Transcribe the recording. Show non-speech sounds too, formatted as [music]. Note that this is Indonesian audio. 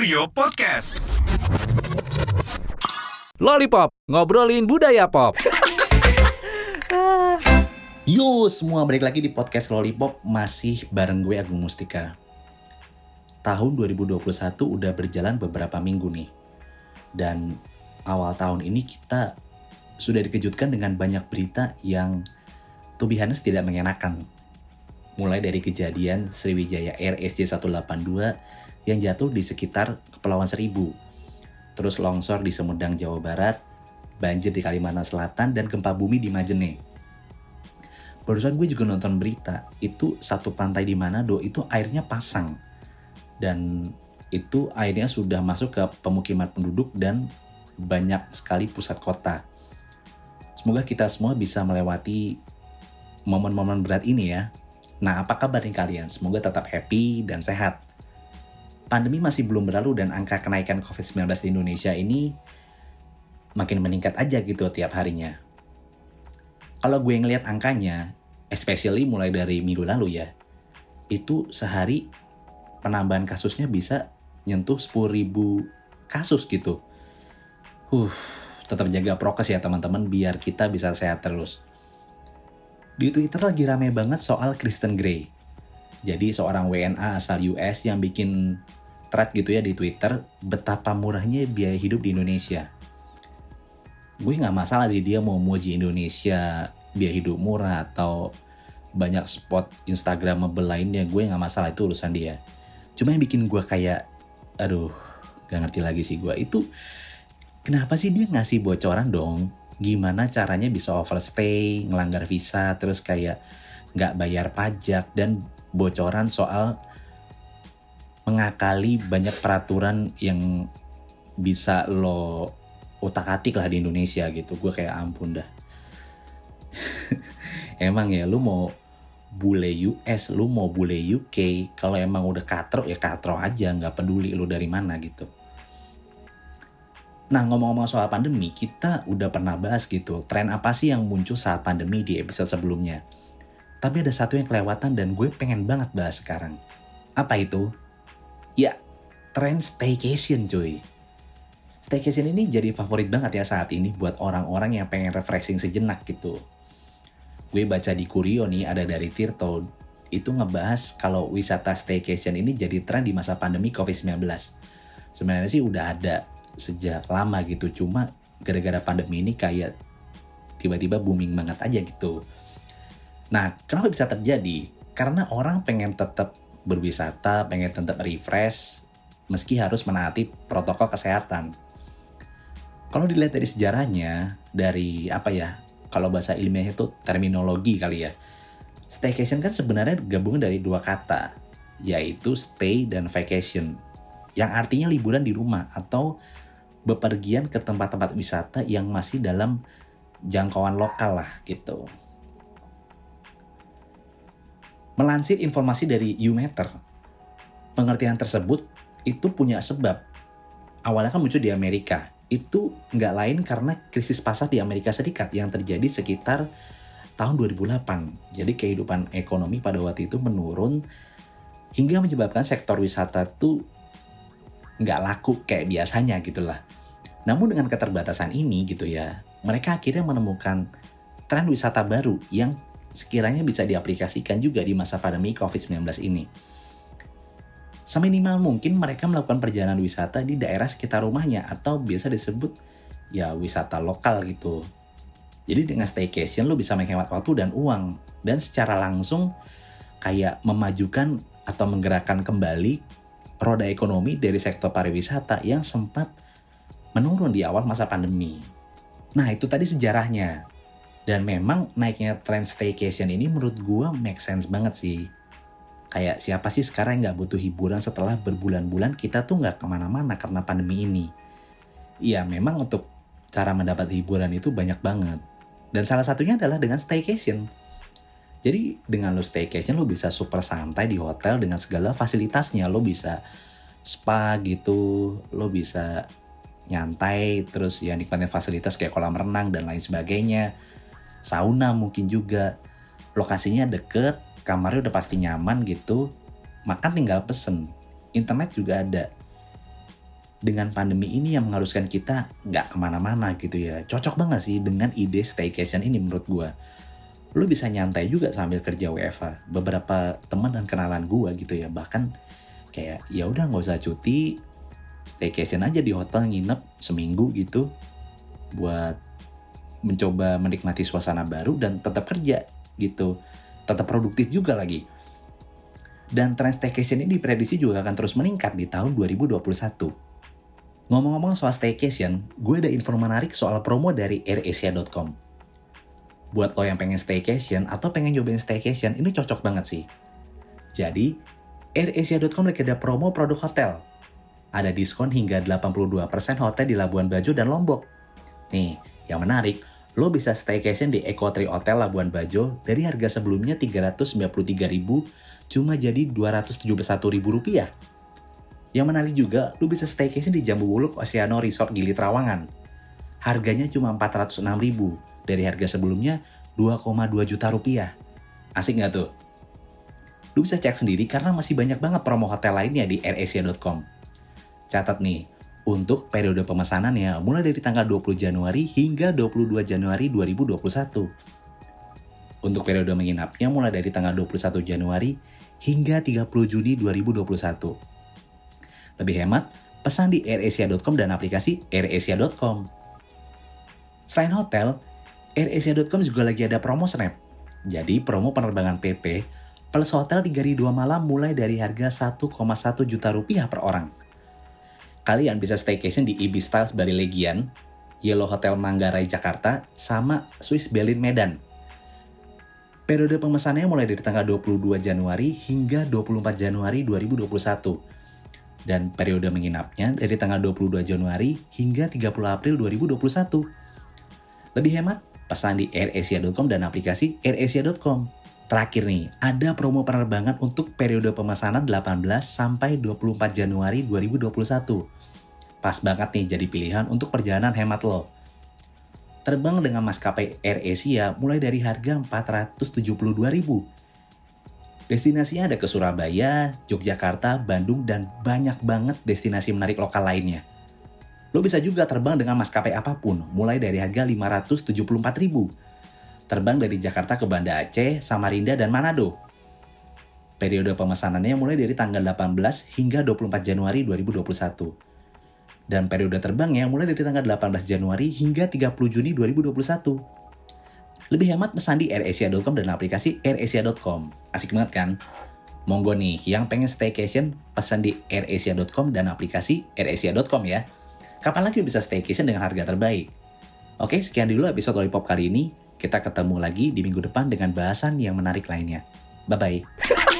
Kurio Podcast. Lollipop, ngobrolin budaya pop. [laughs] Yo semua balik lagi di podcast Lollipop masih bareng gue Agung Mustika. Tahun 2021 udah berjalan beberapa minggu nih. Dan awal tahun ini kita sudah dikejutkan dengan banyak berita yang to be honest tidak mengenakan. Mulai dari kejadian Sriwijaya Air SJ182 yang jatuh di sekitar Kepulauan Seribu. Terus longsor di Sumedang, Jawa Barat, banjir di Kalimantan Selatan, dan gempa bumi di Majene. Barusan gue juga nonton berita, itu satu pantai di Manado itu airnya pasang. Dan itu airnya sudah masuk ke pemukiman penduduk dan banyak sekali pusat kota. Semoga kita semua bisa melewati momen-momen berat ini ya. Nah, apa kabar nih kalian? Semoga tetap happy dan sehat. Pandemi masih belum berlalu dan angka kenaikan COVID-19 di Indonesia ini makin meningkat aja gitu tiap harinya. Kalau gue ngeliat angkanya, especially mulai dari minggu lalu ya, itu sehari penambahan kasusnya bisa nyentuh 10.000 kasus gitu. Huh, tetap jaga prokes ya teman-teman biar kita bisa sehat terus. Di Twitter lagi rame banget soal Kristen Grey. Jadi seorang WNA asal US yang bikin thread gitu ya di Twitter betapa murahnya biaya hidup di Indonesia. Gue nggak masalah sih dia mau muji Indonesia biaya hidup murah atau banyak spot Instagramable lainnya gue nggak masalah itu urusan dia. Cuma yang bikin gue kayak aduh gak ngerti lagi sih gue itu kenapa sih dia ngasih bocoran dong gimana caranya bisa overstay, ngelanggar visa, terus kayak nggak bayar pajak dan bocoran soal mengakali banyak peraturan yang bisa lo otak-atik lah di Indonesia gitu. Gue kayak ampun dah. [laughs] emang ya lu mau bule US, lu mau bule UK, kalau emang udah katro ya katro aja, nggak peduli lu dari mana gitu. Nah ngomong-ngomong soal pandemi, kita udah pernah bahas gitu, tren apa sih yang muncul saat pandemi di episode sebelumnya. Tapi ada satu yang kelewatan dan gue pengen banget bahas sekarang. Apa itu? Ya, tren staycation cuy. Staycation ini jadi favorit banget ya saat ini buat orang-orang yang pengen refreshing sejenak gitu. Gue baca di Kurio nih ada dari Tirto, itu ngebahas kalau wisata staycation ini jadi tren di masa pandemi COVID-19. Sebenarnya sih udah ada sejak lama gitu cuma gara-gara pandemi ini kayak tiba-tiba booming banget aja gitu nah kenapa bisa terjadi karena orang pengen tetap berwisata pengen tetap refresh meski harus menaati protokol kesehatan kalau dilihat dari sejarahnya dari apa ya kalau bahasa ilmiah itu terminologi kali ya staycation kan sebenarnya gabungan dari dua kata yaitu stay dan vacation yang artinya liburan di rumah atau bepergian ke tempat-tempat wisata yang masih dalam jangkauan lokal lah gitu. Melansir informasi dari Umeter, pengertian tersebut itu punya sebab. Awalnya kan muncul di Amerika. Itu nggak lain karena krisis pasar di Amerika Serikat yang terjadi sekitar tahun 2008. Jadi kehidupan ekonomi pada waktu itu menurun hingga menyebabkan sektor wisata tuh nggak laku kayak biasanya gitu lah. Namun dengan keterbatasan ini gitu ya, mereka akhirnya menemukan tren wisata baru yang sekiranya bisa diaplikasikan juga di masa pandemi COVID-19 ini. Seminimal mungkin mereka melakukan perjalanan wisata di daerah sekitar rumahnya atau biasa disebut ya wisata lokal gitu. Jadi dengan staycation lo bisa menghemat waktu dan uang dan secara langsung kayak memajukan atau menggerakkan kembali roda ekonomi dari sektor pariwisata yang sempat menurun di awal masa pandemi. Nah itu tadi sejarahnya. Dan memang naiknya trend staycation ini menurut gue make sense banget sih. Kayak siapa sih sekarang gak butuh hiburan setelah berbulan-bulan kita tuh gak ke mana-mana karena pandemi ini. Iya memang untuk cara mendapat hiburan itu banyak banget. Dan salah satunya adalah dengan staycation. Jadi dengan lo staycation lo bisa super santai di hotel dengan segala fasilitasnya. Lo bisa spa gitu, lo bisa nyantai terus ya nikmatin fasilitas kayak kolam renang dan lain sebagainya sauna mungkin juga lokasinya deket kamarnya udah pasti nyaman gitu makan tinggal pesen internet juga ada dengan pandemi ini yang mengharuskan kita nggak ke mana-mana gitu ya. Cocok banget sih dengan ide staycation ini menurut gue. Lo bisa nyantai juga sambil kerja WFA. Beberapa teman dan kenalan gue gitu ya, bahkan kayak ya udah nggak usah cuti, staycation aja di hotel nginep seminggu gitu buat mencoba menikmati suasana baru dan tetap kerja gitu. Tetap produktif juga lagi. Dan tren staycation ini diprediksi juga akan terus meningkat di tahun 2021 Ngomong-ngomong soal staycation, gue ada info menarik soal promo dari AirAsia.com. Buat lo yang pengen staycation atau pengen nyobain staycation, ini cocok banget sih. Jadi, AirAsia.com lagi ada promo produk hotel. Ada diskon hingga 82% hotel di Labuan Bajo dan Lombok. Nih, yang menarik, lo bisa staycation di Eco Tree Hotel Labuan Bajo dari harga sebelumnya 393.000 cuma jadi 271.000 rupiah yang menarik juga, lu bisa staycation di Jambu Buluk Oceano Resort Gili Trawangan. Harganya cuma 406 ribu, dari harga sebelumnya 2,2 juta rupiah. Asik nggak tuh? Lu bisa cek sendiri karena masih banyak banget promo hotel lainnya di airasia.com. Catat nih, untuk periode pemesanannya mulai dari tanggal 20 Januari hingga 22 Januari 2021. Untuk periode menginapnya mulai dari tanggal 21 Januari hingga 30 Juni 2021. Lebih hemat, pesan di airasia.com dan aplikasi airasia.com. Selain hotel, airasia.com juga lagi ada promo Snap. Jadi promo penerbangan PP plus hotel 3 hari 2 malam mulai dari harga 1,1 juta rupiah per orang. Kalian bisa staycation di Ibis Styles Bali Legian, Yellow Hotel Manggarai Jakarta, sama Swiss Berlin Medan. Periode pemesanannya mulai dari tanggal 22 Januari hingga 24 Januari 2021 dan periode menginapnya dari tanggal 22 Januari hingga 30 April 2021. Lebih hemat, pesan di airasia.com dan aplikasi airasia.com. Terakhir nih, ada promo penerbangan untuk periode pemesanan 18 sampai 24 Januari 2021. Pas banget nih jadi pilihan untuk perjalanan hemat lo. Terbang dengan maskapai AirAsia mulai dari harga 472.000 Destinasinya ada ke Surabaya, Yogyakarta, Bandung, dan banyak banget destinasi menarik lokal lainnya. Lo bisa juga terbang dengan maskapai apa pun, mulai dari harga 574.000. Terbang dari Jakarta ke Banda Aceh, Samarinda, dan Manado. Periode pemesanannya mulai dari tanggal 18 hingga 24 Januari 2021. Dan periode terbangnya mulai dari tanggal 18 Januari hingga 30 Juni 2021. Lebih hemat pesan di airasia.com dan aplikasi airasia.com. Asik banget kan? Monggo nih, yang pengen staycation, pesan di airasia.com dan aplikasi airasia.com ya. Kapan lagi bisa staycation dengan harga terbaik? Oke, sekian dulu episode Lollipop kali ini. Kita ketemu lagi di minggu depan dengan bahasan yang menarik lainnya. Bye-bye. [laughs]